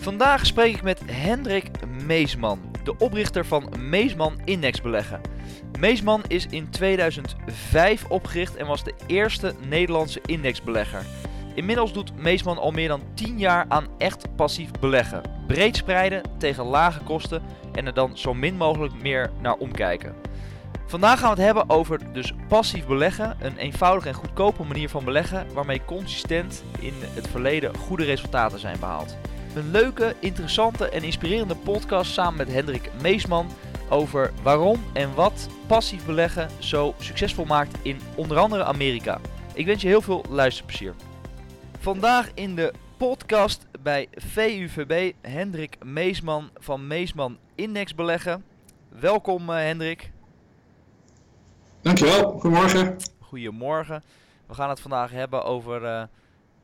Vandaag spreek ik met Hendrik Meesman, de oprichter van Meesman Index Beleggen. Meesman is in 2005 opgericht en was de eerste Nederlandse indexbelegger. Inmiddels doet Meesman al meer dan 10 jaar aan echt passief beleggen. Breed spreiden tegen lage kosten en er dan zo min mogelijk meer naar omkijken. Vandaag gaan we het hebben over dus passief beleggen, een eenvoudige en goedkope manier van beleggen waarmee consistent in het verleden goede resultaten zijn behaald. Een leuke, interessante en inspirerende podcast samen met Hendrik Meesman over waarom en wat passief beleggen zo succesvol maakt in onder andere Amerika. Ik wens je heel veel luisterplezier. Vandaag in de podcast bij VUVB Hendrik Meesman van Meesman Index Beleggen. Welkom uh, Hendrik. Dankjewel, goedemorgen. Goedemorgen. We gaan het vandaag hebben over uh,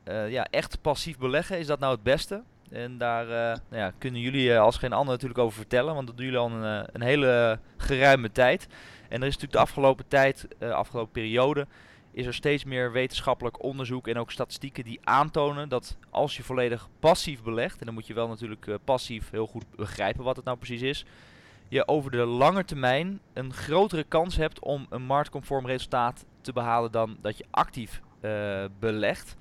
uh, ja, echt passief beleggen. Is dat nou het beste? En daar nou ja, kunnen jullie als geen ander natuurlijk over vertellen, want dat doen jullie al een, een hele geruime tijd. En er is natuurlijk de afgelopen tijd, de afgelopen periode, is er steeds meer wetenschappelijk onderzoek en ook statistieken die aantonen dat als je volledig passief belegt, en dan moet je wel natuurlijk passief heel goed begrijpen wat het nou precies is, je over de lange termijn een grotere kans hebt om een marktconform resultaat te behalen dan dat je actief belegt.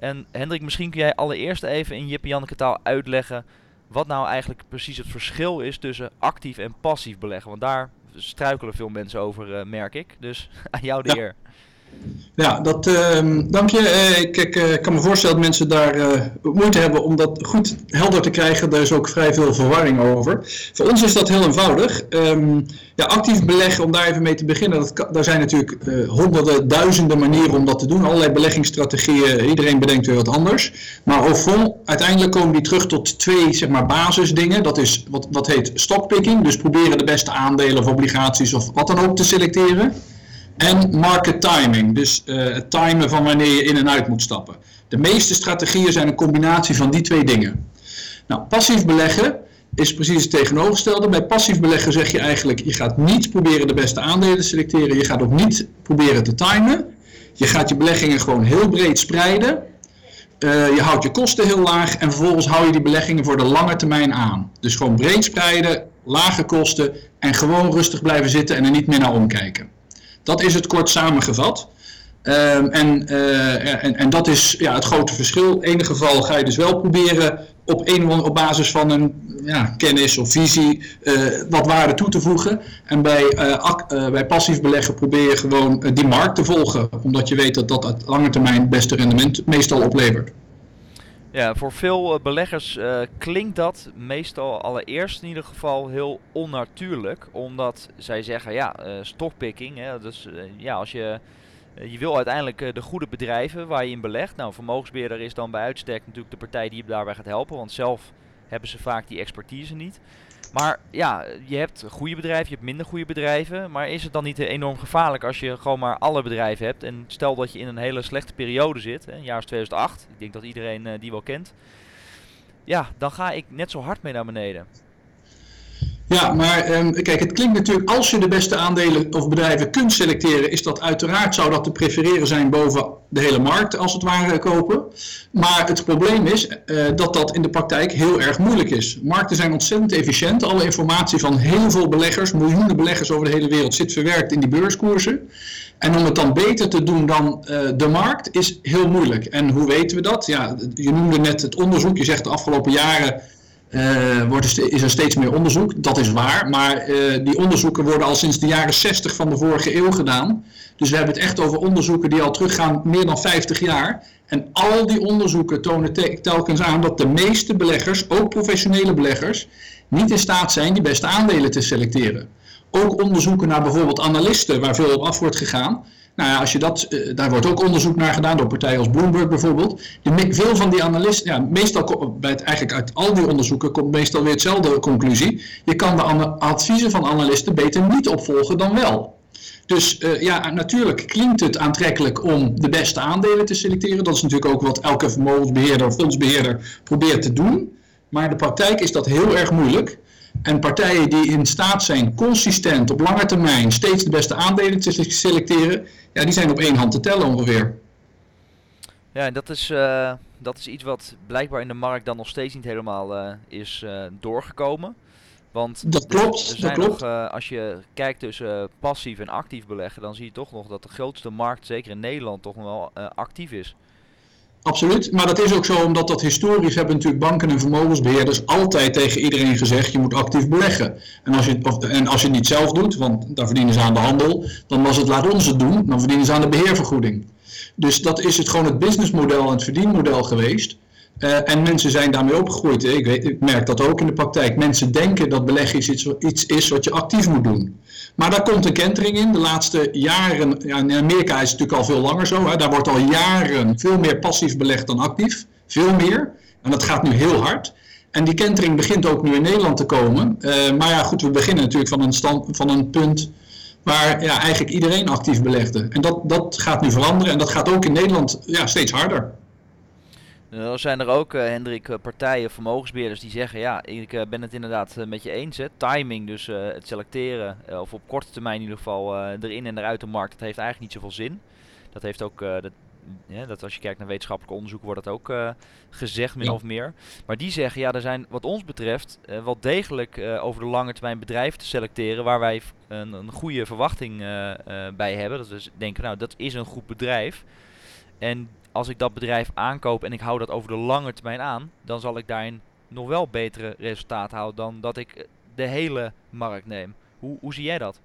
En Hendrik, misschien kun jij allereerst even in Jip en Janneke taal uitleggen wat nou eigenlijk precies het verschil is tussen actief en passief beleggen. Want daar struikelen veel mensen over, uh, merk ik. Dus aan jou de ja. eer. Ja, dat, uh, dank je. Uh, ik, ik uh, kan me voorstellen dat mensen daar moeite hebben om dat goed helder te krijgen. Daar is ook vrij veel verwarring over. Voor ons is dat heel eenvoudig. Um, ja, actief beleggen, om daar even mee te beginnen, dat daar zijn natuurlijk honderden, duizenden manieren om dat te doen. Allerlei beleggingsstrategieën, iedereen bedenkt weer wat anders. Maar au fond, uiteindelijk komen die terug tot twee zeg maar, basisdingen. Dat is wat, wat heet stockpicking, dus proberen de beste aandelen of obligaties of wat dan ook te selecteren. En market timing, dus uh, het timen van wanneer je in en uit moet stappen. De meeste strategieën zijn een combinatie van die twee dingen. Nou, passief beleggen is precies het tegenovergestelde. Bij passief beleggen zeg je eigenlijk, je gaat niet proberen de beste aandelen te selecteren. Je gaat ook niet proberen te timen. Je gaat je beleggingen gewoon heel breed spreiden. Uh, je houdt je kosten heel laag en vervolgens hou je die beleggingen voor de lange termijn aan. Dus gewoon breed spreiden, lage kosten en gewoon rustig blijven zitten en er niet meer naar omkijken. Dat is het kort samengevat. Um, en, uh, en, en dat is ja, het grote verschil. In ieder geval ga je dus wel proberen op, een, op basis van een ja, kennis of visie uh, wat waarde toe te voegen. En bij, uh, bij passief beleggen probeer je gewoon die markt te volgen. Omdat je weet dat dat op lange termijn het beste rendement meestal oplevert. Ja, voor veel beleggers uh, klinkt dat meestal allereerst in ieder geval heel onnatuurlijk. Omdat zij zeggen, ja, uh, stockpicking, hè, dus ja, als je... Je wil uiteindelijk de goede bedrijven waar je in belegt. Nou, vermogensbeheerder is dan bij uitstek natuurlijk de partij die je daarbij gaat helpen. Want zelf hebben ze vaak die expertise niet. Maar ja, je hebt goede bedrijven, je hebt minder goede bedrijven. Maar is het dan niet enorm gevaarlijk als je gewoon maar alle bedrijven hebt? En stel dat je in een hele slechte periode zit, hè, jaar 2008. Ik denk dat iedereen uh, die wel kent. Ja, dan ga ik net zo hard mee naar beneden. Ja, maar um, kijk, het klinkt natuurlijk, als je de beste aandelen of bedrijven kunt selecteren, is dat uiteraard, zou dat te prefereren zijn boven de hele markt, als het ware, kopen. Maar het probleem is uh, dat dat in de praktijk heel erg moeilijk is. Markten zijn ontzettend efficiënt. Alle informatie van heel veel beleggers, miljoenen beleggers over de hele wereld, zit verwerkt in die beurskoersen. En om het dan beter te doen dan uh, de markt is heel moeilijk. En hoe weten we dat? Ja, je noemde net het onderzoek. Je zegt de afgelopen jaren uh, wordt is er steeds meer onderzoek. Dat is waar. Maar uh, die onderzoeken worden al sinds de jaren 60 van de vorige eeuw gedaan. Dus we hebben het echt over onderzoeken die al teruggaan meer dan 50 jaar. En al die onderzoeken tonen te telkens aan dat de meeste beleggers, ook professionele beleggers, niet in staat zijn die beste aandelen te selecteren. Ook onderzoeken naar bijvoorbeeld analisten, waar veel op af wordt gegaan, Nou ja, als je dat, uh, daar wordt ook onderzoek naar gedaan door partijen als Bloomberg bijvoorbeeld. De, veel van die analisten, ja, meestal bij het, eigenlijk uit al die onderzoeken komt meestal weer hetzelfde conclusie. Je kan de adviezen van analisten beter niet opvolgen dan wel. Dus uh, ja, natuurlijk klinkt het aantrekkelijk om de beste aandelen te selecteren. Dat is natuurlijk ook wat elke vermogensbeheerder of fondsbeheerder probeert te doen. Maar de praktijk is dat heel erg moeilijk. En partijen die in staat zijn consistent op lange termijn steeds de beste aandelen te selecteren, ja, die zijn op één hand te tellen ongeveer. Ja, en dat is, uh, dat is iets wat blijkbaar in de markt dan nog steeds niet helemaal uh, is uh, doorgekomen. Want dat klopt, er zijn dat klopt. Nog, als je kijkt tussen passief en actief beleggen, dan zie je toch nog dat de grootste markt, zeker in Nederland, toch nog wel actief is. Absoluut, maar dat is ook zo omdat dat historisch hebben natuurlijk banken en vermogensbeheerders altijd tegen iedereen gezegd je moet actief beleggen. En als je, en als je het niet zelf doet, want daar verdienen ze aan de handel, dan was het laat ons het doen, dan verdienen ze aan de beheervergoeding. Dus dat is het gewoon het businessmodel en het verdienmodel geweest. Uh, en mensen zijn daarmee opgegroeid. Ik, weet, ik merk dat ook in de praktijk. Mensen denken dat beleggen iets, iets is wat je actief moet doen. Maar daar komt een kentering in. De laatste jaren, ja, in Amerika is het natuurlijk al veel langer zo. Hè. Daar wordt al jaren veel meer passief belegd dan actief. Veel meer. En dat gaat nu heel hard. En die kentering begint ook nu in Nederland te komen. Uh, maar ja, goed, we beginnen natuurlijk van een, stand, van een punt waar ja, eigenlijk iedereen actief belegde. En dat, dat gaat nu veranderen en dat gaat ook in Nederland ja, steeds harder. Dan zijn er ook, uh, Hendrik, uh, partijen, vermogensbeheerders die zeggen, ja, ik uh, ben het inderdaad met je eens. Hè. Timing, dus het selecteren, of op korte termijn in ieder geval erin en eruit de markt, dat heeft eigenlijk niet zoveel zin. Dat heeft ook, dat, ja, dat als je kijkt naar wetenschappelijk onderzoek, wordt dat ook gezegd, min ja. of meer. Maar die zeggen, ja, er zijn wat ons betreft wel degelijk over de lange termijn bedrijven te selecteren waar wij een, een goede verwachting bij hebben. Dat we denken, nou, dat is een goed bedrijf. En als ik dat bedrijf aankoop en ik hou dat over de lange termijn aan, dan zal ik daarin nog wel betere resultaten houden dan dat ik de hele markt neem. Hoe, hoe zie jij dat?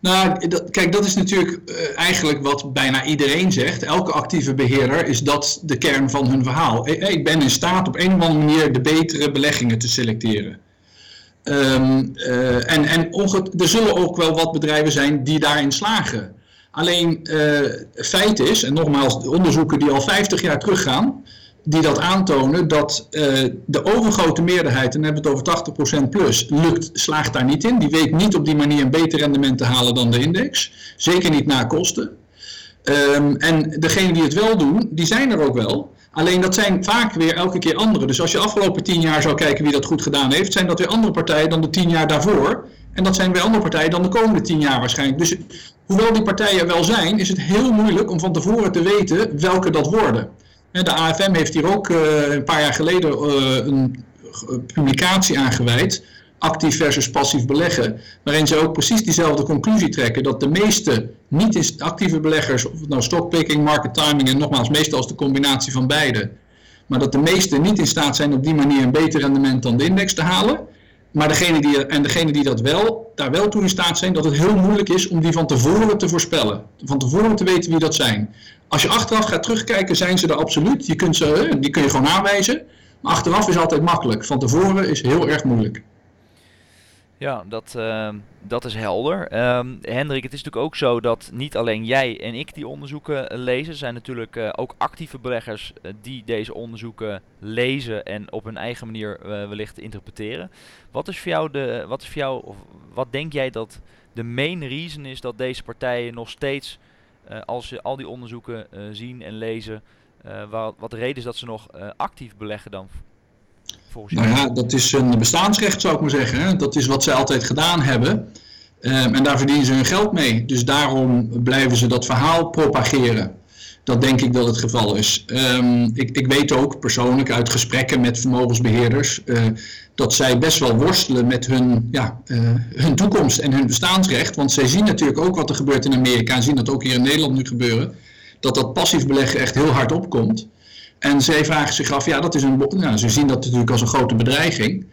Nou, kijk, dat is natuurlijk uh, eigenlijk wat bijna iedereen zegt. Elke actieve beheerder is dat de kern van hun verhaal. Ik, ik ben in staat op een of andere manier de betere beleggingen te selecteren. Um, en en er zullen ook wel wat bedrijven zijn die daarin slagen. Alleen uh, feit is, en nogmaals, de onderzoeken die al 50 jaar teruggaan, die dat aantonen dat uh, de overgrote meerderheid, en dan hebben we het over 80% plus, lukt, slaagt daar niet in. Die weet niet op die manier een beter rendement te halen dan de index. Zeker niet na kosten. Um, en degenen die het wel doen, die zijn er ook wel. Alleen dat zijn vaak weer elke keer andere. Dus als je afgelopen tien jaar zou kijken wie dat goed gedaan heeft, zijn dat weer andere partijen dan de tien jaar daarvoor. En dat zijn weer andere partijen dan de komende tien jaar waarschijnlijk. Dus hoewel die partijen wel zijn, is het heel moeilijk om van tevoren te weten welke dat worden. De AFM heeft hier ook uh, een paar jaar geleden uh, een publicatie aangeweid, actief versus passief beleggen, waarin ze ook precies diezelfde conclusie trekken, dat de meeste niet actieve beleggers, of nou stockpicking, market timing en nogmaals meestal als de combinatie van beide, maar dat de meeste niet in staat zijn op die manier een beter rendement dan de index te halen. Maar degene die, en degene die dat wel, daar wel toe in staat zijn, dat het heel moeilijk is om die van tevoren te voorspellen. Van tevoren te weten wie dat zijn. Als je achteraf gaat terugkijken, zijn ze er absoluut. Je kunt ze, die kun je gewoon aanwijzen. Maar achteraf is altijd makkelijk. Van tevoren is heel erg moeilijk. Ja, dat, uh, dat is helder. Um, Hendrik, het is natuurlijk ook zo dat niet alleen jij en ik die onderzoeken lezen. Er zijn natuurlijk uh, ook actieve beleggers uh, die deze onderzoeken lezen en op hun eigen manier wellicht interpreteren. Wat is voor jou de, wat is voor jou, of wat denk jij dat de main reason is dat deze partijen nog steeds, als ze al die onderzoeken zien en lezen, wat, wat de reden is dat ze nog actief beleggen dan nou ja, dat is een bestaansrecht zou ik maar zeggen. Dat is wat ze altijd gedaan hebben. Um, en daar verdienen ze hun geld mee. Dus daarom blijven ze dat verhaal propageren. Dat denk ik dat het geval is. Um, ik, ik, weet ook persoonlijk uit gesprekken met vermogensbeheerders uh, dat zij best wel worstelen met hun, ja, uh, hun toekomst en hun bestaansrecht. Want zij zien natuurlijk ook wat er gebeurt in Amerika en zien dat ook hier in Nederland nu gebeuren. Dat dat passief beleggen echt heel hard opkomt. En zij vragen zich af, ja, dat is een, ze zien dat natuurlijk als een grote bedreiging.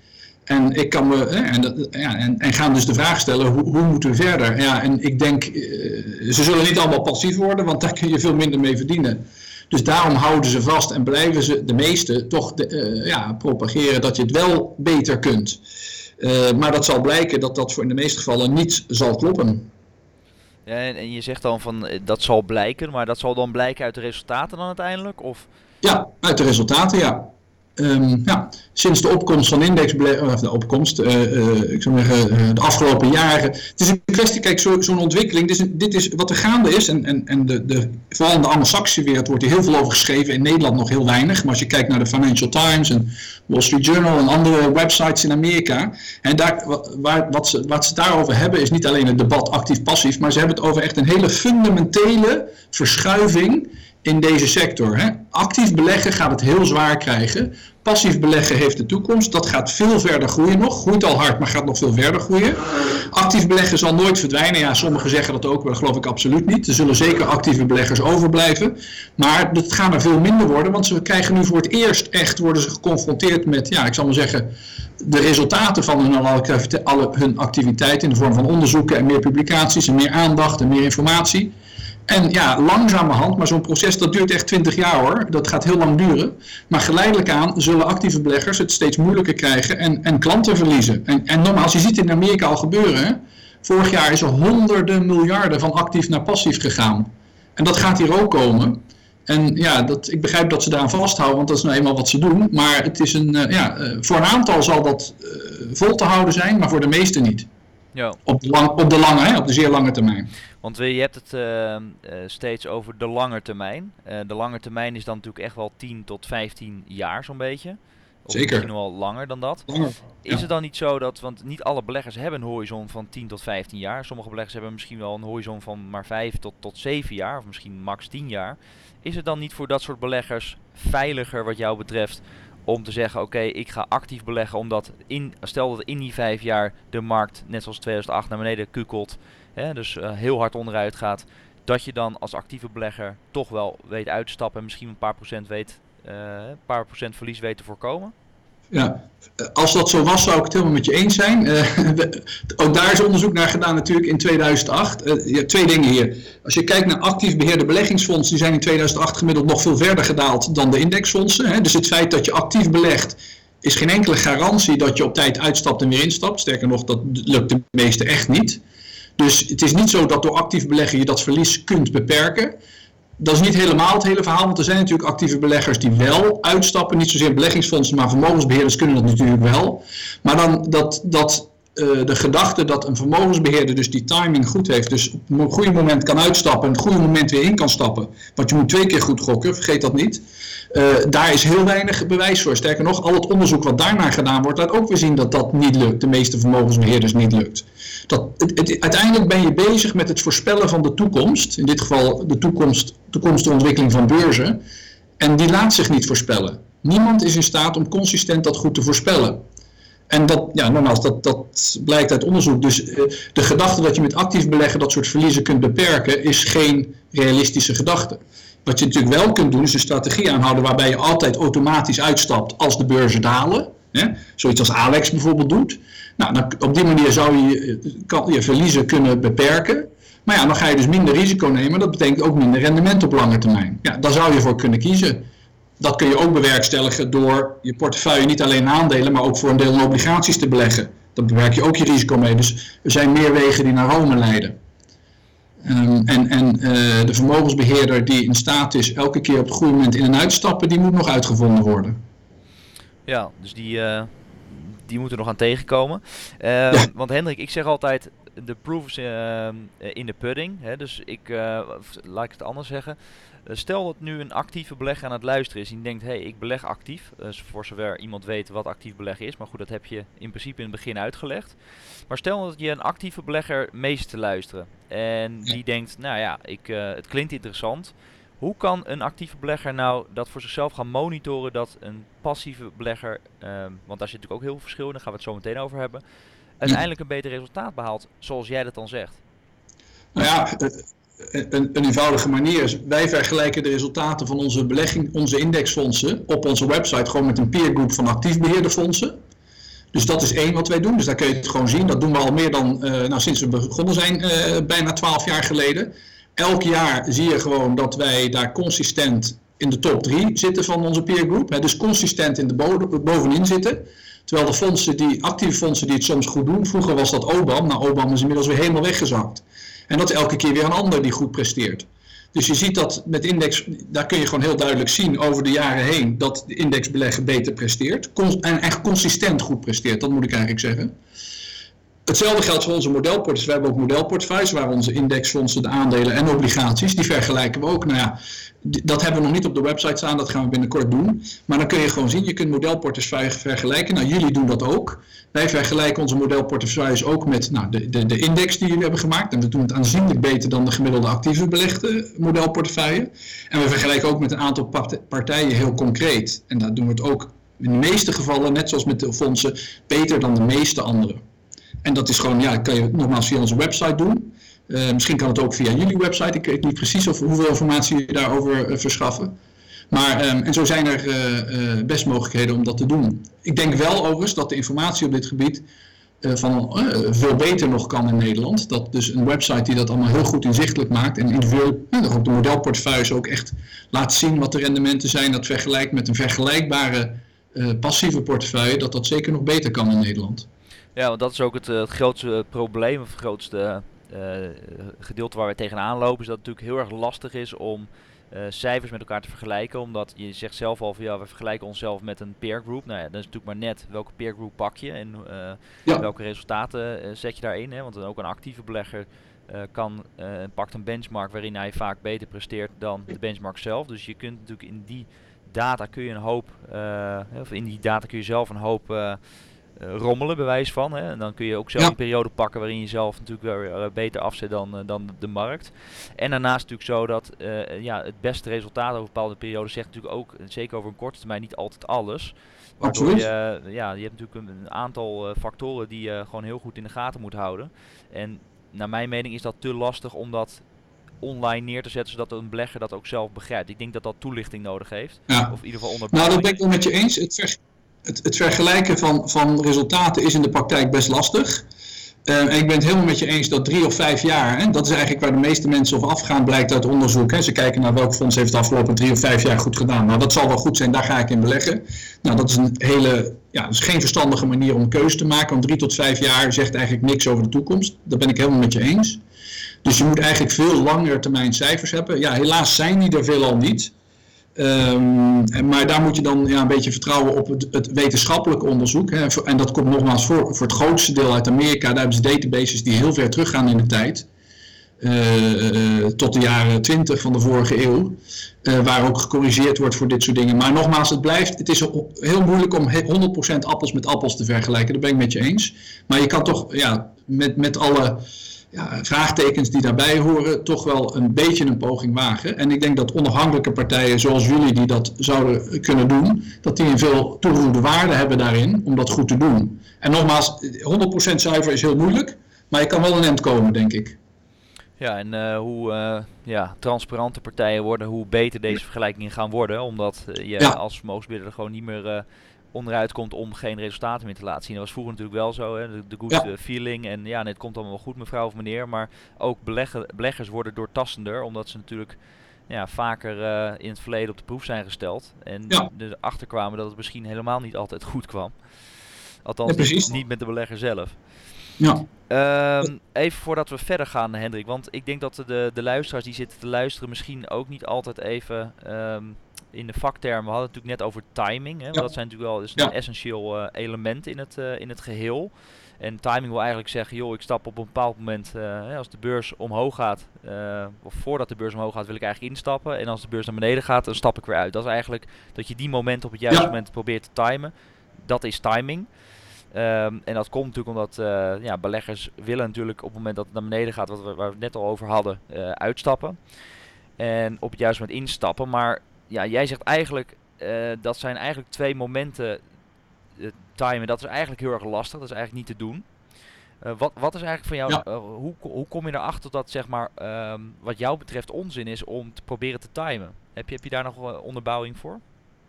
En, ik kan me, en, ja, en, en, gaan dus de vraag stellen, hoe, hoe moeten we verder? Ja, en ik denk, eh, ze zullen niet allemaal passief worden, want daar kun je veel minder mee verdienen. Dus daarom houden ze vast en blijven ze, de meeste, toch de, uh, ja, propageren dat je het wel beter kunt. Uh, maar dat zal blijken dat dat voor in de meeste gevallen niet zal kloppen. Ja, en je zegt dan van dat zal blijken, maar dat zal dan blijken uit de resultaten dan uiteindelijk? Of? Ja, uit de resultaten, ja. Um, ja, sinds de opkomst van indexbeleggers, of de opkomst, uh, uh, ik zou zeggen, uh, de afgelopen jaren. Het is een kwestie, kijk, zo'n zo ontwikkeling, dit is, dit is wat er gaande is. En, en, en de, de, vooral in de Anglo-Saxische wereld wordt hier heel veel over geschreven. In Nederland nog heel weinig. Maar als je kijkt naar de Financial Times en Wall Street Journal en andere websites in Amerika. En daar, waar, wat, wat ze daarover hebben is niet alleen het debat actief-passief. Maar ze hebben het over echt een hele fundamentele verschuiving in deze sector. Hè. Actief beleggen gaat het heel zwaar krijgen. Passief beleggen heeft de toekomst. Dat gaat veel verder groeien nog. Groeit al hard, maar gaat nog veel verder groeien. Actief beleggen zal nooit verdwijnen. Ja, sommigen zeggen dat ook, maar dat geloof ik absoluut niet. Er zullen zeker actieve beleggers overblijven. Maar het gaan er veel minder worden, want ze krijgen nu voor het eerst echt worden ze geconfronteerd met, ja, ik zal maar zeggen, de resultaten van hun, alle, hun activiteit in de vorm van onderzoeken en meer publicaties en meer aandacht en meer informatie. En ja, langzamerhand, maar zo'n proces dat duurt echt 20 jaar hoor. Dat gaat heel lang duren. Maar geleidelijk aan zullen actieve beleggers het steeds moeilijker krijgen en, en klanten verliezen. En, en nogmaals, je ziet in Amerika al gebeuren. Vorig jaar is er honderden miljarden van actief naar passief gegaan. En dat gaat hier ook komen. En ja, dat, ik begrijp dat ze daaraan vasthouden, want dat is nou eenmaal wat ze doen. Maar het is een, uh, ja, uh, voor een aantal zal dat uh, vol te houden zijn, maar voor de meeste niet. Ja. Op, de lang, op de lange, hè, op de zeer lange termijn. Want je hebt het uh, uh, steeds over de lange termijn. De lange termijn is dan natuurlijk echt wel 10 tot 15 jaar zo'n beetje. Of Zeker. Misschien wel langer dan dat. Langer. Is ja. het dan niet zo dat, want niet alle beleggers hebben een horizon van 10 tot 15 jaar. Sommige beleggers hebben misschien wel een horizon van maar 5 tot, tot 7 jaar, of misschien max 10 jaar. Is het dan niet voor dat soort beleggers veiliger wat jou betreft om te zeggen, oké, ik ga actief beleggen, omdat in, stel dat in die vijf jaar de markt, net zoals 2008, naar beneden kukelt, hè, dus uh, heel hard onderuit gaat, dat je dan als actieve belegger toch wel weet uit te stappen en misschien een paar procent weet, uh, een paar procent verlies weet te voorkomen? Ja, als dat zo was, zou ik het helemaal met je eens zijn. Uh, ook daar is onderzoek naar gedaan natuurlijk in 2008. Uh, ja, twee dingen hier. Als je kijkt naar actief beheerde beleggingsfondsen, die zijn in 2008 gemiddeld nog veel verder gedaald dan de indexfondsen. Hè. Dus het feit dat je actief belegt, is geen enkele garantie dat je op tijd uitstapt en weer instapt. Sterker nog, dat lukt de meeste echt niet. Dus het is niet zo dat door actief beleggen je dat verlies kunt beperken dat is niet helemaal het hele verhaal, want er zijn natuurlijk actieve beleggers die wel uitstappen. Niet zozeer beleggingsfondsen, maar vermogensbeheerders kunnen dat natuurlijk wel. Maar dan dat, dat uh, de gedachte dat een vermogensbeheerder dus die timing goed heeft, dus op een goede moment kan uitstappen en op het goede moment weer in kan stappen. Want je moet twee keer goed gokken, vergeet dat niet. Uh, daar is heel weinig bewijs voor. Sterker nog, al het onderzoek wat daarna gedaan wordt, laat ook weer zien dat dat niet lukt. De meeste vermogensbeheerders niet lukt. Dat, het, uiteindelijk ben je bezig met het voorspellen van de toekomst. In dit geval de toekomst, toekomstige ontwikkeling van beurzen. En die laat zich niet voorspellen. Niemand is in staat om consistent dat goed te voorspellen. En dat, ja, nogmaals, dat, dat blijkt uit onderzoek. Dus uh, de gedachte dat je met actief beleggen dat soort verliezen kunt beperken, is geen realistische gedachte. Wat je natuurlijk wel kunt doen, is een strategie aanhouden waarbij je altijd automatisch uitstapt als de beurzen dalen. Hè? Zoiets als Alex bijvoorbeeld doet. Nou, dan, op die manier zou je kan, je verliezen kunnen beperken. Maar ja, dan ga je dus minder risico nemen. Dat betekent ook minder rendement op lange termijn. Ja, daar zou je voor kunnen kiezen. Dat kun je ook bewerkstelligen door je portefeuille niet alleen aandelen, maar ook voor een deel in obligaties te beleggen. Dan bewerk je ook je risico mee. Dus er zijn meer wegen die naar Rome leiden. Um, en en uh, de vermogensbeheerder die in staat is elke keer op het goede moment in en uitstappen, die moet nog uitgevonden worden. Ja, dus die, uh, die moeten nog aan tegenkomen. Uh, ja. Want Hendrik, ik zeg altijd, de proof is in de pudding. Hè? Dus ik, laat ik het anders zeggen. Stel dat nu een actieve belegger aan het luisteren is en denkt, hé, hey, ik beleg actief. Dus voor zover iemand weet wat actief beleggen is. Maar goed, dat heb je in principe in het begin uitgelegd. Maar stel dat je een actieve belegger meest te luisteren. En die denkt, nou ja, ik, uh, het klinkt interessant. Hoe kan een actieve belegger nou dat voor zichzelf gaan monitoren dat een passieve belegger, um, want daar zit natuurlijk ook heel veel verschil in, daar gaan we het zo meteen over hebben, uiteindelijk een beter resultaat behaalt, zoals jij dat dan zegt? Nou ja, een, een, eenvoudige manier is, wij vergelijken de resultaten van onze belegging, onze indexfondsen op onze website gewoon met een peergroep van actief beheerde fondsen. Dus dat is één wat wij doen. Dus daar kun je het gewoon zien. Dat doen we al meer dan, uh, nou sinds we begonnen zijn, uh, bijna twaalf jaar geleden. Elk jaar zie je gewoon dat wij daar consistent in de top drie zitten van onze peergroep. Dus consistent in de bovenin zitten. Terwijl de fondsen die, actieve fondsen die het soms goed doen, vroeger was dat OBAM. Nou, OBAM is inmiddels weer helemaal weggezakt. En dat is elke keer weer een ander die goed presteert. Dus je ziet dat met index, daar kun je gewoon heel duidelijk zien over de jaren heen dat de indexbeleggen beter presteert. en echt consistent goed presteert, dat moet ik eigenlijk zeggen. Hetzelfde geldt voor onze modelportefeuilles. We hebben ook modelportefeuilles waar onze indexfondsen, de aandelen en obligaties, die vergelijken we ook. Nou ja, dat hebben we nog niet op de website staan, dat gaan we binnenkort doen. Maar dan kun je gewoon zien, je kunt modelportefeuilles vergelijken. Nou, jullie doen dat ook. Wij vergelijken onze modelportefeuilles ook met nou, de, de, de index die jullie hebben gemaakt. En we doen het aanzienlijk beter dan de gemiddelde actieve belegde modelportefeuille. En we vergelijken ook met een aantal partijen heel concreet. En daar doen we het ook in de meeste gevallen, net zoals met de fondsen, beter dan de meeste anderen. En dat is gewoon, ja, kan je nogmaals via onze website doen. Uh, misschien kan het ook via jullie website. Ik weet niet precies of, hoeveel informatie je daarover uh, verschaffen. Maar, um, en zo zijn er uh, best mogelijkheden om dat te doen. Ik denk wel overigens dat de informatie op dit gebied van, veel beter nog kan in Nederland. Dat dus een website die dat allemaal heel goed inzichtelijk maakt en individueel ook de modelportefeuilles ook echt laat zien wat de rendementen zijn. Dat vergelijkt met een vergelijkbare passieve portefeuille, dat dat zeker nog beter kan in Nederland. Ja, want dat is ook het, het grootste probleem, of het grootste uh, gedeelte waar we tegenaan lopen, is dat het natuurlijk heel erg lastig is om uh, cijfers met elkaar te vergelijken. Omdat je zegt zelf al van ja, we vergelijken onszelf met een peer group. Nou ja, dat is natuurlijk maar net welke peer group pak je en uh, ja. welke resultaten zet je daarin. Hè? Want ook een actieve belegger kan, pakt een benchmark waarin hij vaak beter presteert dan de benchmark zelf. Dus je kunt natuurlijk in die data kun je een hoop, of in die data kun je zelf een hoop rommelen, bewijs van. Hè? En dan kun je ook zelf een periode pakken waarin je zelf natuurlijk weer uh, beter afzet dan, uh, dan de markt. En daarnaast natuurlijk zo dat ja, het beste resultaat over bepaalde perioden zegt natuurlijk ook, zeker over een korte termijn, niet altijd alles. Waardoor je, ja, je hebt natuurlijk een, aantal factoren die je gewoon heel goed in de gaten moet houden. En naar mijn mening is dat te lastig om dat online neer te zetten, zodat een belegger dat ook zelf begrijpt. Ik denk dat dat toelichting nodig heeft. Ja. Of in ieder geval onder. Nou, dat ben ik wel met je eens. Het, het, het, vergelijken van, van resultaten is in de praktijk best lastig. Uh, en ik ben het helemaal met je eens dat drie of vijf jaar, hè, dat is eigenlijk waar de meeste mensen op afgaan, blijkt uit onderzoek. Hè. Ze kijken naar welk fonds heeft de afgelopen drie of vijf jaar goed gedaan. Nou, dat zal wel goed zijn, daar ga ik in beleggen. Nou, dat is een hele, ja, dat is geen verstandige manier om keuze te maken. Want drie tot vijf jaar zegt eigenlijk niks over de toekomst. Dat ben ik helemaal met je eens. Dus je moet eigenlijk veel langer termijn cijfers hebben. Ja, helaas zijn die er veelal niet. Um, maar daar moet je dan ja, een beetje vertrouwen op het, het wetenschappelijk onderzoek. Hè. En dat komt nogmaals voor, voor het grootste deel uit Amerika. Daar hebben ze databases die heel ver teruggaan in de tijd. Uh, tot de jaren 20 van de vorige eeuw. Waar ook gecorrigeerd wordt voor dit soort dingen. Maar nogmaals, het blijft. Het is heel moeilijk om 100% appels met appels te vergelijken. Dat ben ik met je eens. Maar je kan toch ja, met, met alle ja, vraagtekens die daarbij horen, toch wel een beetje een poging wagen. En ik denk dat onafhankelijke partijen zoals jullie die dat zouden kunnen doen, dat die een veel toegevoegde waarde hebben daarin om dat goed te doen. En nogmaals, 100% zuiver is heel moeilijk, maar je kan wel een end komen, denk ik. Ja, en uh, hoe uh, ja, transparante partijen worden, hoe beter deze vergelijkingen gaan worden. Omdat uh, je als vermogensbeheerder gewoon niet meer onderuit komt om geen resultaten meer te laten zien. Dat was vroeger natuurlijk wel zo, hè? de, good eh, feeling. En ja, het komt allemaal wel goed mevrouw of meneer. Maar ook beleggen, beleggers worden doortastender, omdat ze natuurlijk ja, vaker uh, in het verleden op de proef zijn gesteld. En ja. erachter kwamen dat het misschien helemaal niet altijd goed kwam. Althans, niet, niet, met de belegger zelf. Ja. Um, even voordat we verder gaan, Hendrik. Want ik denk dat de, de luisteraars die zitten te luisteren misschien ook niet altijd even um, in de vaktermen, we hadden het natuurlijk net over timing. Hè, Dat zijn natuurlijk wel is een essentieel uh, element in het, uh, in het geheel. En timing wil eigenlijk zeggen, joh, ik stap op een bepaald moment, uh, als de beurs omhoog gaat, of voordat de beurs omhoog gaat, wil ik eigenlijk instappen. En als de beurs naar beneden gaat, dan stap ik weer uit. Dat is eigenlijk dat je die moment op het juiste moment probeert te timen. Dat is timing. Um, en dat komt natuurlijk omdat ja, beleggers willen natuurlijk op het moment dat het naar beneden gaat, wat we, waar we het net al over hadden, uitstappen. En op het juiste moment instappen. Maar ja, jij zegt eigenlijk, uh, dat zijn eigenlijk twee momenten uh, timen. Dat is eigenlijk heel erg lastig. Dat is eigenlijk niet te doen. Uh, wat, wat is eigenlijk van jou, ja. hoe, hoe kom je erachter dat zeg maar, um, wat jou betreft onzin is om te proberen te timen? Heb je, heb je daar nog onderbouwing voor?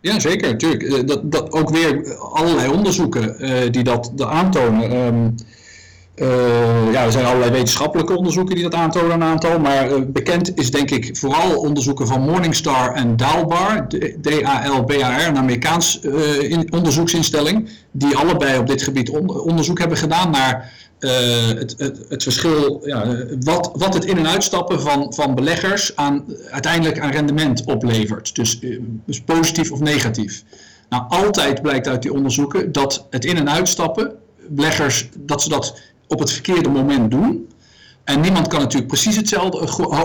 Ja, zeker, natuurlijk. Dat, dat ook weer allerlei onderzoeken die dat, aantonen. Um, Uh, ja, er zijn allerlei wetenschappelijke onderzoeken die dat aantonen, een aantal. Maar uh, bekend is denk ik vooral onderzoeken van Morningstar en Dalbar, D-A-L-B-A-R, een Amerikaans in, onderzoeksinstelling, die allebei op dit gebied on onderzoek hebben gedaan naar het, het, het, verschil, ja, wat, wat het in- en uitstappen van, van beleggers aan, uiteindelijk aan rendement oplevert. Dus, dus positief of negatief. Nou, altijd blijkt uit die onderzoeken dat het in- en uitstappen, beleggers, dat ze dat op het verkeerde moment doen. En niemand kan natuurlijk precies hetzelfde,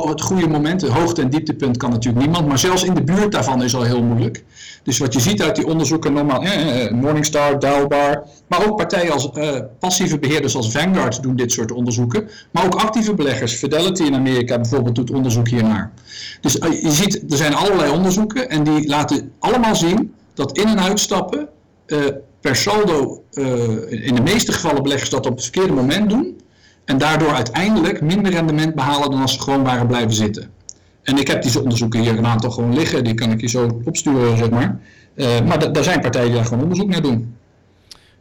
het goede moment, het hoogte- en dieptepunt kan natuurlijk niemand, maar zelfs in de buurt daarvan is al heel moeilijk. Dus wat je ziet uit die onderzoeken, normaal, eh, eh Morningstar, Dialbar, maar ook partijen als eh, passieve beheerders als Vanguard doen dit soort onderzoeken, maar ook actieve beleggers, Fidelity in Amerika bijvoorbeeld doet onderzoek hiernaar. Dus eh, je ziet, er zijn allerlei onderzoeken en die laten allemaal zien dat in- en uitstappen per saldo uh, in de meeste gevallen beleggers dat op het verkeerde moment doen. En daardoor uiteindelijk minder rendement behalen dan als ze gewoon waren blijven zitten. En ik heb deze onderzoeken hier een aantal gewoon liggen, die kan ik je zo opsturen, zeg maar. Uh, maar daar zijn partijen die daar gewoon onderzoek naar doen.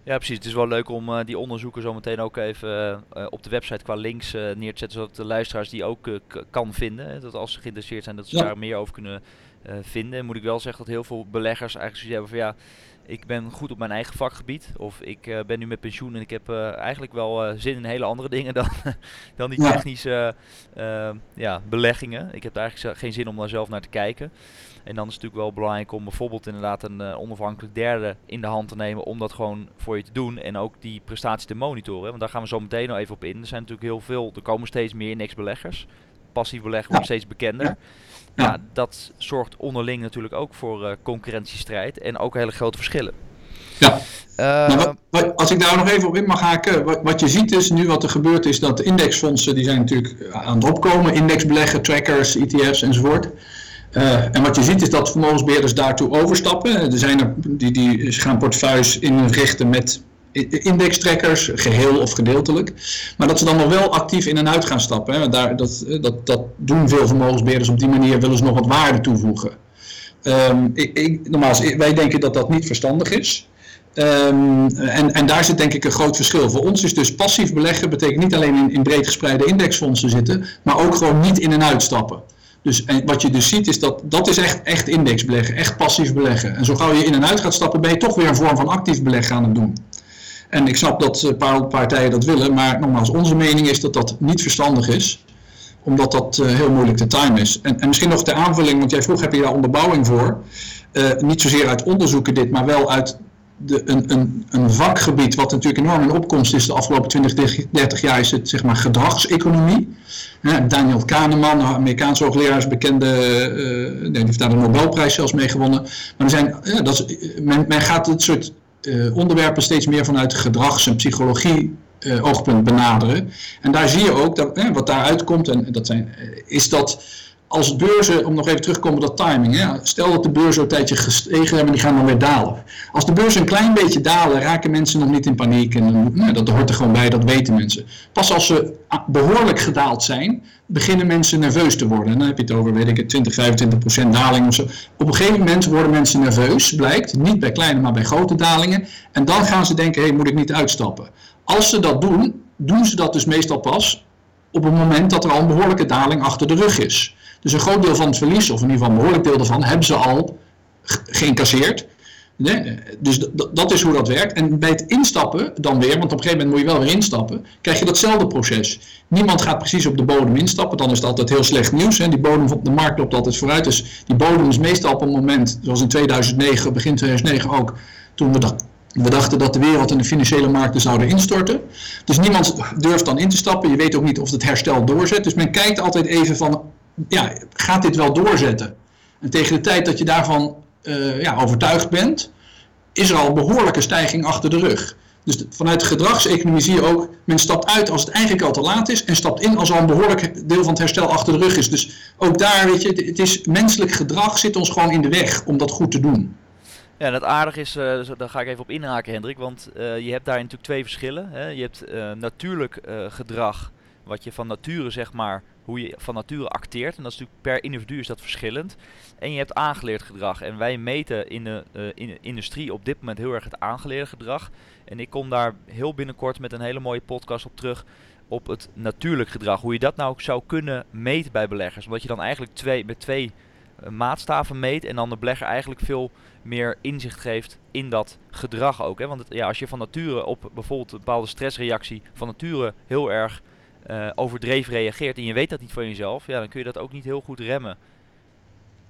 Ja, precies. Het is wel leuk om uh, die onderzoeken zo meteen ook even uh, op de website qua links uh, neer te zetten, zodat de luisteraars die ook kan vinden. Hè, dat als ze geïnteresseerd zijn, dat ze ja. daar meer over kunnen vinden. Moet ik wel zeggen dat heel veel beleggers eigenlijk zoiets hebben van ja, ik ben goed op mijn eigen vakgebied. Of ik uh, ben nu met pensioen en ik heb uh, eigenlijk wel uh, zin in hele andere dingen dan, dan die technische ja, beleggingen. Ik heb daar eigenlijk geen zin om daar zelf naar te kijken. En dan is het natuurlijk wel belangrijk om bijvoorbeeld inderdaad een onafhankelijk derde in de hand te nemen om dat gewoon voor je te doen. En ook die prestatie te monitoren. Want daar gaan we zo meteen nog even op in. Er zijn natuurlijk heel veel, er komen steeds meer indexbeleggers. Passief beleggen wordt steeds bekender. Ja. Ja, dat zorgt onderling natuurlijk ook voor uh, concurrentiestrijd en ook hele grote verschillen. Ja. Uh, wat, wat, als ik daar nog even op in mag haken, wat, wat, je ziet is nu wat er gebeurt is dat indexfondsen, die zijn natuurlijk aan het opkomen, indexbeleggen, trackers, ETF's enzovoort. Uh, en wat je ziet is dat vermogensbeheerders daartoe overstappen. Er zijn er die, die gaan portefeuilles inrichten met indextrekkers, geheel of gedeeltelijk. Maar dat ze dan nog wel actief in en uit gaan stappen. Hè. Daar, dat, dat, dat doen veel vermogensbeheerders op die manier, willen ze nog wat waarde toevoegen. Um, ik, ik, wij denken dat dat niet verstandig is. Um, en, en daar zit denk ik een groot verschil. Voor ons is dus passief beleggen betekent niet alleen in, in breed gespreide indexfondsen zitten, maar ook gewoon niet in en uitstappen. Dus wat je dus ziet is dat dat is echt, echt indexbeleggen, echt passief beleggen. En zo gauw je in en uit gaat stappen, ben je toch weer een vorm van actief beleggen aan het doen. En ik snap dat een paar partijen dat willen, maar nogmaals, onze mening is dat dat niet verstandig is omdat dat uh, heel moeilijk te timen is. En, en, misschien nog de aanvulling, want jij vroeg heb je daar onderbouwing voor. Uh, niet zozeer uit onderzoeken dit, maar wel uit de, een, een, een, vakgebied wat natuurlijk enorm in opkomst is de afgelopen 20, 30 jaar, is het zeg maar gedragseconomie. Daniel Kahneman, Amerikaanse hoogleraar, bekende, uh, die heeft daar de Nobelprijs zelfs mee gewonnen. Maar er zijn, ja, dat men, men gaat het soort uh, onderwerpen steeds meer vanuit gedrags- en psychologie uh, oogpunt benaderen. En daar zie je ook dat eh, wat daaruit komt, en dat zijn, is dat als beurzen, om nog even terug te komen op dat timing, hè, stel dat de beurzen een tijdje gestegen hebben en die gaan dan weer dalen. Als de beurzen een klein beetje dalen, raken mensen nog niet in paniek. En nou, dat hoort er gewoon bij, dat weten mensen. Pas als ze behoorlijk gedaald zijn, beginnen mensen nerveus te worden. En dan heb je het over, weet ik het, 20, 25 procent daling of zo. Op een gegeven moment worden mensen nerveus, blijkt. Niet bij kleine, maar bij grote dalingen. En dan gaan ze denken, hé, hey, moet ik niet uitstappen? Als ze dat doen, doen ze dat dus meestal pas op het moment dat er al een behoorlijke daling achter de rug is. Dus een groot deel van het verlies, of in ieder geval een behoorlijk deel daarvan, hebben ze al geïncasseerd. Dus dat is hoe dat werkt. En bij het instappen dan weer, want op een gegeven moment moet je wel weer instappen, krijg je datzelfde proces. Niemand gaat precies op de bodem instappen, dan is het altijd heel slecht nieuws. Hè. Die bodem van de markt loopt altijd vooruit. Dus die bodem is meestal op een moment, zoals in 2009, begin 2009 ook, toen we dachten, we dachten dat de wereld en de financiële markten zouden instorten. Dus niemand durft dan in te stappen. Je weet ook niet of het herstel doorzet. Dus men kijkt altijd even van, ja, gaat dit wel doorzetten? En tegen de tijd dat je daarvan uh, ja, overtuigd bent, is er al een behoorlijke stijging achter de rug. Dus vanuit gedragseconomie zie je ook, men stapt uit als het eigenlijk al te laat is en stapt in als al een behoorlijk deel van het herstel achter de rug is. Dus ook daar, weet je, het is menselijk gedrag zit ons gewoon in de weg om dat goed te doen. Ja, en het aardig is, uh, daar ga ik even op inhaken Hendrik, want uh, je hebt daar natuurlijk twee verschillen. Hè. Je hebt uh, natuurlijk gedrag wat je van nature zeg maar, hoe je van nature acteert. En dat is natuurlijk per individu is dat verschillend. En je hebt aangeleerd gedrag. En wij meten in de, in industrie op dit moment heel erg het aangeleerde gedrag. En ik kom daar heel binnenkort met een hele mooie podcast op terug op het natuurlijk gedrag. Hoe je dat nou zou kunnen meten bij beleggers. Omdat je dan eigenlijk twee, met twee maatstaven meet en dan de belegger eigenlijk veel meer inzicht geeft in dat gedrag ook. Hè? Want ja, als je van nature op bijvoorbeeld een bepaalde stressreactie van nature heel erg uh, overdreven reageert en je weet dat niet van jezelf, ja, dan kun je dat ook niet heel goed remmen.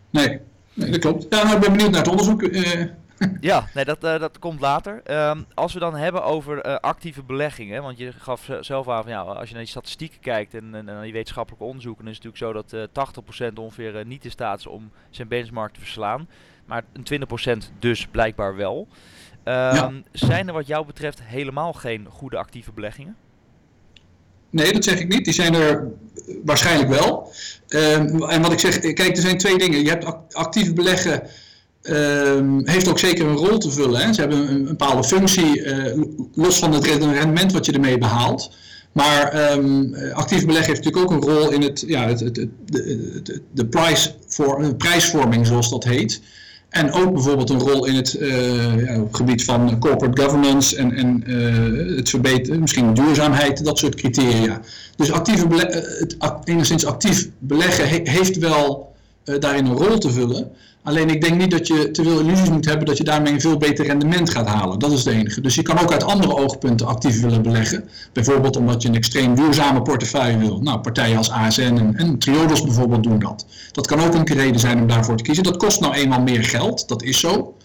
Nee, nee dat klopt. Ja, nou, ik ben benieuwd naar het onderzoek. Uh... Ja, nee, dat, uh, dat komt later. Um, als we dan hebben over uh, actieve beleggingen, want je gaf zelf aan van ja, als je naar die statistieken kijkt en, en naar die wetenschappelijke onderzoeken, dan is het natuurlijk zo dat 80% ongeveer niet in staat is om zijn benchmark te verslaan. Maar een 20% dus blijkbaar wel. Um, ja. Zijn er wat jou betreft helemaal geen goede actieve beleggingen? Nee, dat zeg ik niet. Die zijn er waarschijnlijk wel. Um, en wat ik zeg, kijk, er zijn twee dingen. Je hebt actief beleggen. Um, heeft ook zeker een rol te vullen. Hè. Ze hebben een, een bepaalde functie, uh, los van het rendement wat je ermee behaalt. Maar um, actief beleggen heeft natuurlijk ook een rol in het, ja, het, het, de, de voor, prijsvorming, zoals dat heet. En ook bijvoorbeeld een rol in het, uh, ja, op gebied van corporate governance en, en uh, het verbeteren, misschien duurzaamheid, dat soort criteria. Dus actieve enigszins actief beleggen he heeft wel daarin een rol te vullen. Alleen ik denk niet dat je te veel illusies moet hebben dat je daarmee een veel beter rendement gaat halen. Dat is het enige. Dus je kan ook uit andere oogpunten actief willen beleggen. Bijvoorbeeld omdat je een extreem duurzame portefeuille wil. Nou, partijen als ASN en, en Triodos bijvoorbeeld doen dat. Dat kan ook een reden zijn om daarvoor te kiezen. Dat kost nou eenmaal meer geld, dat is zo.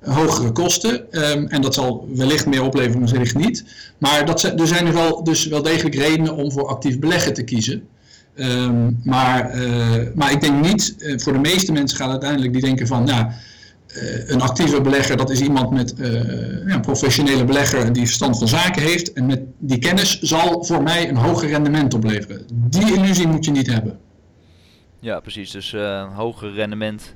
Hogere kosten. Um, en dat zal wellicht meer opleveren, wellicht niet. Maar dat, er zijn er wel, dus wel degelijk redenen om voor actief beleggen te kiezen. Um, maar, uh, maar ik denk niet, uh, voor de meeste mensen gaat uiteindelijk die denken van, uh, een actieve belegger, dat is iemand met ja, een professionele belegger die verstand van zaken heeft. En met die kennis zal voor mij een hoger rendement opleveren. Die illusie moet je niet hebben. Ja, precies. Dus een hoger rendement,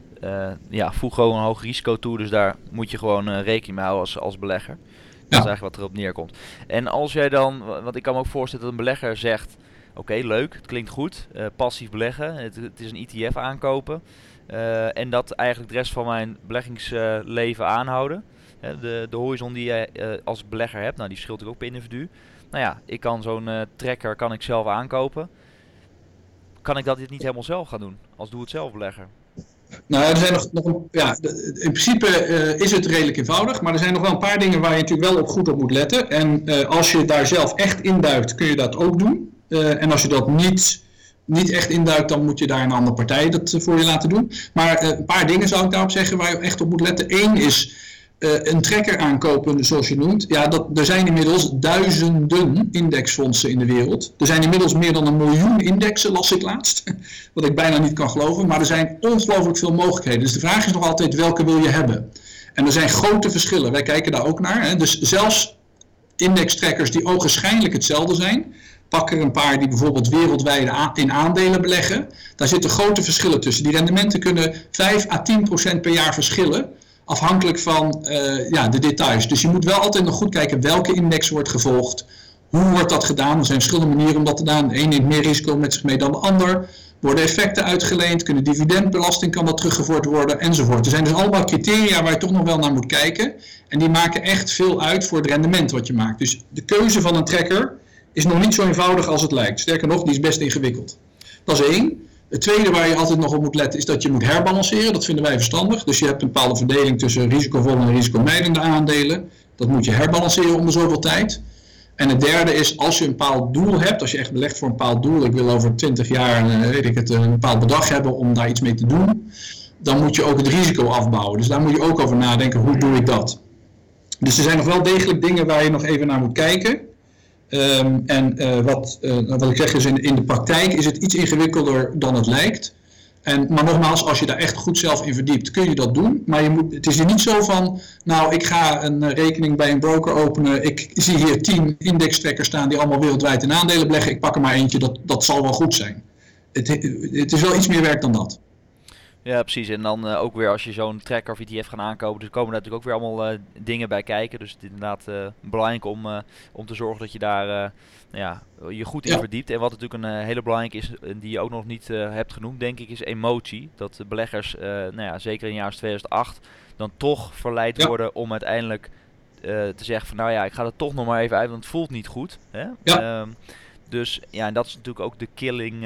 ja, voeg gewoon een hoog risico toe. Dus daar moet je gewoon rekening mee houden als, als belegger. Dat ja. is eigenlijk wat erop neerkomt. En als jij dan, want ik kan me ook voorstellen dat een belegger zegt Oké, leuk, het klinkt goed. Uh, passief beleggen, het, het, is een ETF aankopen. Uh, en dat eigenlijk de rest van mijn beleggingsleven aanhouden. de, de horizon die je uh, als belegger hebt, nou die verschilt ook per individu. Nou ja, ik kan zo'n tracker kan ik zelf aankopen. Kan ik dat dit niet helemaal zelf gaan doen, als doe-het-zelf belegger? Nou, er zijn nog, nog ja, in principe is het redelijk eenvoudig, maar er zijn nog wel een paar dingen waar je natuurlijk wel op goed op moet letten. En als je daar zelf echt induikt, kun je dat ook doen. Uh, en als je dat niet, niet echt induikt, dan moet je daar een andere partij dat voor je laten doen. Maar uh, een paar dingen zou ik daarop zeggen waar je echt op moet letten. Eén is een trekker aankopen, zoals je noemt. Ja, dat, er zijn inmiddels duizenden indexfondsen in de wereld. Er zijn inmiddels meer dan een miljoen indexen, las ik laatst. Wat ik bijna niet kan geloven. Maar er zijn ongelooflijk veel mogelijkheden. Dus de vraag is nog altijd welke wil je hebben. En er zijn grote verschillen. Wij kijken daar ook naar. Hè. Dus zelfs indextrekkers die ogenschijnlijk hetzelfde zijn Pak er een paar die bijvoorbeeld wereldwijd in aandelen beleggen. Daar zitten grote verschillen tussen. Die rendementen kunnen 5 à 10 procent per jaar verschillen. Afhankelijk van uh, ja, de details. Dus je moet wel altijd nog goed kijken welke index wordt gevolgd. Hoe wordt dat gedaan? Er zijn verschillende manieren om dat te doen. De een neemt meer risico met zich mee dan de ander. Worden effecten uitgeleend? Kunnen dividendbelasting kan dat teruggevoerd worden? Enzovoort. Er zijn dus allemaal criteria waar je toch nog wel naar moet kijken. En die maken echt veel uit voor het rendement wat je maakt. Dus de keuze van een tracker is nog niet zo eenvoudig als het lijkt. Sterker nog, die is best ingewikkeld. Dat is één. Het tweede waar je altijd nog op moet letten is dat je moet herbalanceren. Dat vinden wij verstandig. Dus je hebt een bepaalde verdeling tussen risicovolle en risicomijdende aandelen. Dat moet je herbalanceren om zoveel tijd. En het derde is, als je een bepaald doel hebt, als je echt belegt voor een bepaald doel, ik wil over 20 jaar eh, weet ik het, een bepaald bedrag hebben om daar iets mee te doen, dan moet je ook het risico afbouwen. Dus daar moet je ook over nadenken, hoe doe ik dat? Dus er zijn nog wel degelijk dingen waar je nog even naar moet kijken. Um, en uh, wat, uh, wat ik zeg is, in, de praktijk is het iets ingewikkelder dan het lijkt. En, maar nogmaals, als je daar echt goed zelf in verdiept, kun je dat doen. Maar je moet, het is er niet zo van, nou, ik ga een uh, rekening bij een broker openen. Ik zie hier tien indextrekkers staan die allemaal wereldwijd in aandelen beleggen. Ik pak er maar eentje, dat, dat zal wel goed zijn. Het, het is wel iets meer werk dan dat. Ja, precies. En dan ook weer als je zo'n tracker of ETF gaan aankopen, dus komen natuurlijk ook weer allemaal dingen bij kijken. Dus het is inderdaad belangrijk om, om te zorgen dat je daar nou ja, je goed in verdiept. En wat natuurlijk een hele belangrijke is, die je ook nog niet hebt genoemd, denk ik, is emotie. Dat beleggers, nou ja, zeker in het jaar 2008, dan toch verleid worden om uiteindelijk te zeggen van nou ja, ik ga er toch nog maar even uit, want het voelt niet goed. Hè? Ja. Ehm, dus ja, en dat is natuurlijk ook de killing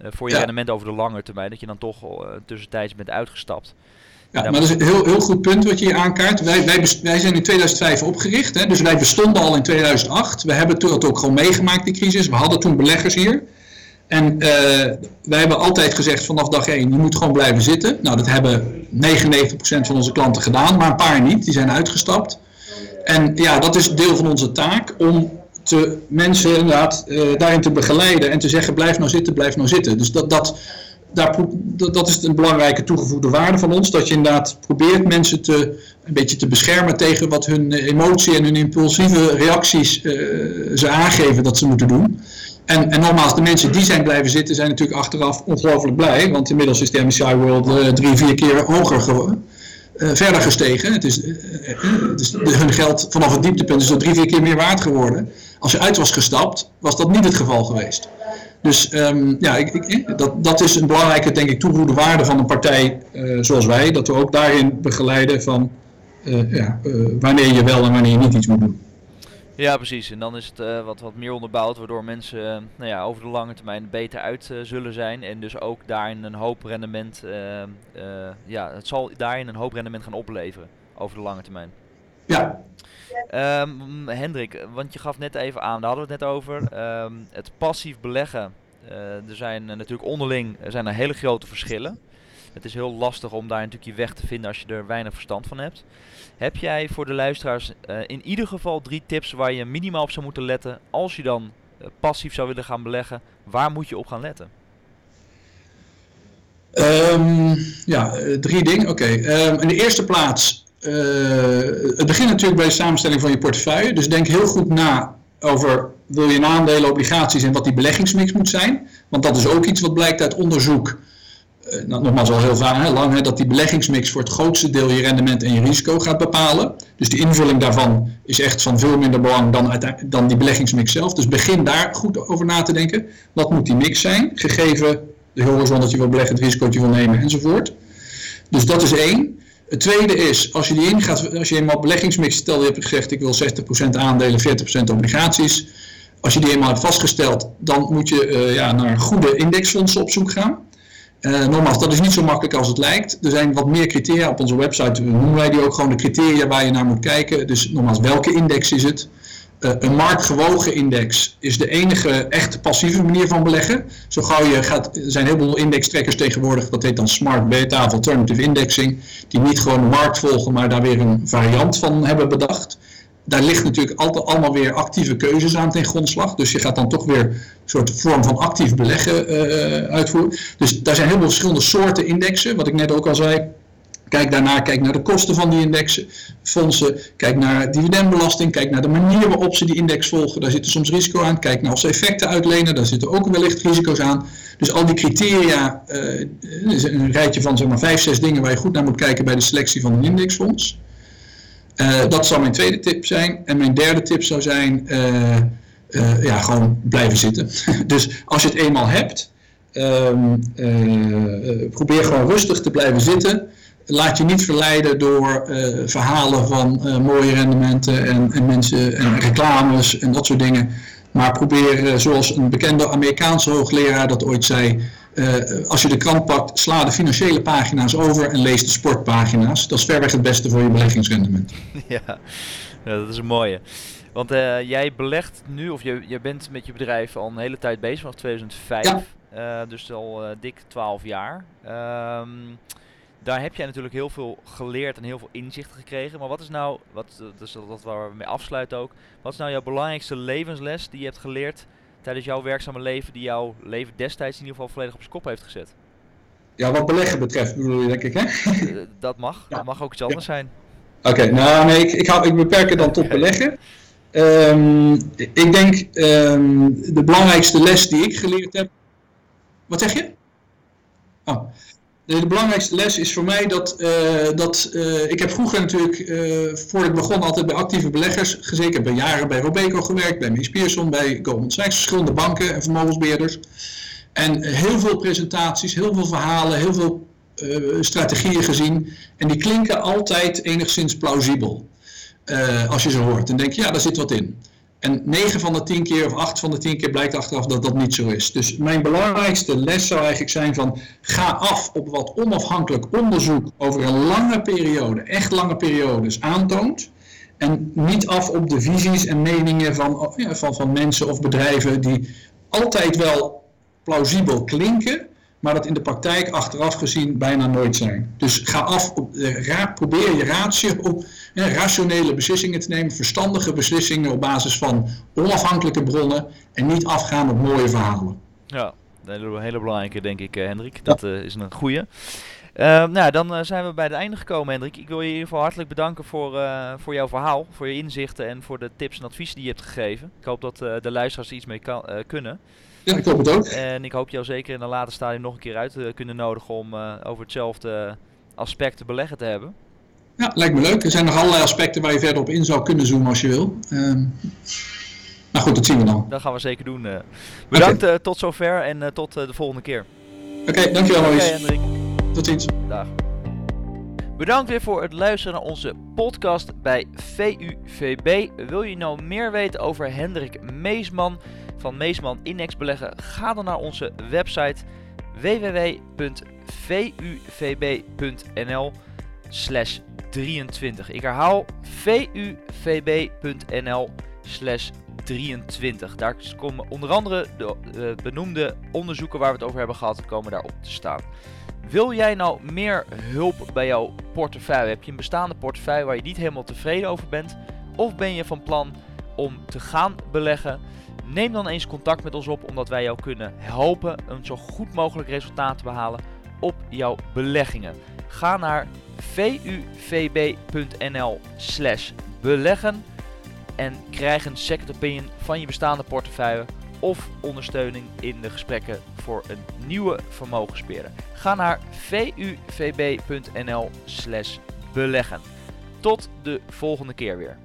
voor je rendement over de lange termijn. Dat je dan toch uh, tussentijds bent uitgestapt. Ja, maar dat is een heel, heel goed punt wat je hier aankaart. Wij, wij, wij zijn in 2005 opgericht, hè, dus wij bestonden al in 2008. We hebben toen ook gewoon meegemaakt, die crisis. We hadden toen beleggers hier. En uh, wij hebben altijd gezegd vanaf dag 1, je moet gewoon blijven zitten. Nou, dat hebben 99% van onze klanten gedaan, maar een paar niet. Die zijn uitgestapt. En ja, dat is deel van onze taak om te, mensen inderdaad uh, daarin te begeleiden en te zeggen blijf nou zitten, blijf nou zitten. Dus dat, dat, daar, dat is een belangrijke toegevoegde waarde van ons, dat je inderdaad probeert mensen te, een beetje te beschermen tegen wat hun emotie en hun impulsieve reacties uh, ze aangeven dat ze moeten doen. En, en nogmaals, de mensen die zijn blijven zitten zijn natuurlijk achteraf ongelooflijk blij, want inmiddels is de MSCI World uh, drie, vier keer hoger geworden. Uh, verder gestegen. Het is, uh, het is, hun geld vanaf het dieptepunt is er drie, vier keer meer waard geworden. Als je uit was gestapt, was dat niet het geval geweest. Dus um, ja, ik, ik, dat, dat is een belangrijke, denk ik, toegevoegde waarde van een partij zoals wij. Dat we ook daarin begeleiden van ja, wanneer je wel en wanneer je niet iets moet doen. Ja, precies. En dan is het wat, wat meer onderbouwd, waardoor mensen nou ja, over de lange termijn beter uit zullen zijn. En dus ook daarin een hoop rendement, ja, het zal daarin een hoop rendement gaan opleveren over de lange termijn. Ja. Um, Hendrik, want je gaf net even aan, daar hadden we het net over. Um, het passief beleggen. Er zijn natuurlijk onderling er zijn er hele grote verschillen. Het is heel lastig om daar natuurlijk je weg te vinden als je er weinig verstand van hebt. Heb jij voor de luisteraars uh, in ieder geval drie tips waar je minimaal op zou moeten letten als je dan passief zou willen gaan beleggen? Waar moet je op gaan letten? Um, ja, drie dingen. Oké. Okay. in de eerste plaats het begint natuurlijk bij de samenstelling van je portefeuille. Dus denk heel goed na over wil je aandelen, obligaties en wat die beleggingsmix moet zijn. Want dat is ook iets wat blijkt uit onderzoek. Uh, nou, nogmaals al heel vaak, lang, hè, dat die beleggingsmix voor het grootste deel je rendement en je risico gaat bepalen. Dus die invulling daarvan is echt van veel minder belang dan, dan die beleggingsmix zelf. Dus begin daar goed over na te denken. Wat moet die mix zijn, gegeven de horizon dat je wil beleggen, het risico dat je wil nemen enzovoort. Dus dat is één. Het tweede is, als je die ingaat, als je eenmaal beleggingsmix stelt, je hebt gezegd ik wil 60% aandelen, 40% obligaties. Als je die eenmaal hebt vastgesteld, dan moet je uh, ja, naar goede indexfondsen op zoek gaan. Uh, nogmaals, dat is niet zo makkelijk als het lijkt. Er zijn wat meer criteria op onze website, noemen wij die ook gewoon de criteria waar je naar moet kijken. Dus nogmaals, welke index is het? Uh, een marktgewogen index is de enige echte passieve manier van beleggen. Zo gauw je gaat, er zijn heel veel indextrekkers tegenwoordig, dat heet dan smart beta of alternative indexing, die niet gewoon de markt volgen, maar daar weer een variant van hebben bedacht. Daar ligt natuurlijk altijd allemaal weer actieve keuzes aan ten grondslag. Dus je gaat dan toch weer een soort vorm van actief beleggen uh, uitvoeren. Dus daar zijn heel veel verschillende soorten indexen, wat ik net ook al zei. Kijk daarna, kijk naar de kosten van die indexen, fondsen. Kijk naar dividendbelasting. Kijk naar de manier waarop ze die index volgen. Daar zitten soms risico aan. Kijk naar of ze effecten uitlenen. Daar zitten ook wellicht risico's aan. Dus al die criteria, uh, een rijtje van zeg maar vijf, zes dingen waar je goed naar moet kijken bij de selectie van een indexfonds. Uh, dat zou mijn tweede tip zijn. En mijn derde tip zou zijn, uh, ja, gewoon blijven zitten. dus als je het eenmaal hebt, um, probeer gewoon rustig te blijven zitten laat je niet verleiden door verhalen van mooie rendementen en, en, mensen en reclames en dat soort dingen. Maar probeer, zoals een bekende Amerikaanse hoogleraar dat ooit zei, als je de krant pakt, sla de financiële pagina's over en lees de sportpagina's. Dat is verreweg het beste voor je beleggingsrendement. Ja, dat is een mooie. Want jij belegt nu, of je, je bent met je bedrijf al een hele tijd bezig, vanaf 2005. Ja. dus al dik 12 jaar. Ehm, daar heb jij natuurlijk heel veel geleerd en heel veel inzichten gekregen. Maar wat is nou, wat, dus dat waar we mee afsluiten ook, wat is nou jouw belangrijkste levensles die je hebt geleerd tijdens jouw werkzame leven, die jouw leven destijds in ieder geval volledig op zijn kop heeft gezet? Ja, wat beleggen betreft bedoel je denk ik, hè? Eh, dat mag, ja. dat mag ook iets anders zijn. Oké, nou nee, ik, ik, hou, ik beperk het dan tot beleggen. Um, ik denk um, de belangrijkste les die ik geleerd heb. Wat zeg je? Oh. De, belangrijkste les is voor mij dat, uh, dat uh, ik heb vroeger natuurlijk, uh, voordat ik begon, altijd bij actieve beleggers gezeten. Ik heb bij jaren bij Robeco gewerkt, bij Mees Pierson, bij Goldman Sachs, verschillende banken en vermogensbeheerders. En heel veel presentaties, heel veel verhalen, heel veel strategieën gezien. En die klinken altijd enigszins plausibel. als je ze hoort. En denk je, ja, daar zit wat in. En 9 van de 10 keer of 8 van de 10 keer blijkt achteraf dat dat niet zo is. Dus mijn belangrijkste les zou eigenlijk zijn van ga af op wat onafhankelijk onderzoek over een lange periode, echt lange periodes aantoont. En niet af op de visies en meningen van, ja, van, van mensen of bedrijven die altijd wel plausibel klinken, maar dat in de praktijk achteraf gezien bijna nooit zijn. Dus ga af, op, ra, probeer je ratio op rationele beslissingen te nemen, verstandige beslissingen op basis van onafhankelijke bronnen en niet afgaan op mooie verhalen. Ja, een hele belangrijke denk ik, uh, Hendrik. Dat uh, is een goede. Uh, nou, dan uh, zijn we bij het einde gekomen, Hendrik. Ik wil je in ieder geval hartelijk bedanken voor, uh, voor jouw verhaal, voor je inzichten en voor de tips en adviezen die je hebt gegeven. Ik hoop dat de luisteraars er iets mee kan, kunnen. Ja, ik hoop het ook. En ik hoop jou zeker in een later stadium nog een keer uit te kunnen nodigen om over hetzelfde aspect te beleggen te hebben. Ja, lijkt me leuk. Er zijn nog allerlei aspecten waar je verder op in zou kunnen zoomen als je wil. Maar goed, dat zien we dan. Dat gaan we zeker doen. Uh. Bedankt okay. tot zover en tot de volgende keer. Oké, okay, dankjewel Maurice. Oké, Hendrik. Tot ziens. Dag. Bedankt weer voor het luisteren naar onze podcast bij VUVB. Wil je nou meer weten over Hendrik Meesman van Meesman Index Beleggen? Ga dan naar onze website www.vuvb.nl slash 23. Ik herhaal vuvb.nl slash 23. Daar komen onder andere de uh, benoemde onderzoeken waar we het over hebben gehad, komen daarop te staan. Wil jij nou meer hulp bij jouw portefeuille? Heb je een bestaande portefeuille waar je niet helemaal tevreden over bent? Of ben je van plan om te gaan beleggen? Neem dan eens contact met ons op, omdat wij jou kunnen helpen een zo goed mogelijk resultaat te behalen op jouw beleggingen. Ga naar vuvb.nl slash beleggen en krijg een second opinion van je bestaande portefeuille of ondersteuning in de gesprekken voor een nieuwe vermogensbeheerder. Ga naar vuvb.nl slash beleggen. Tot de volgende keer weer.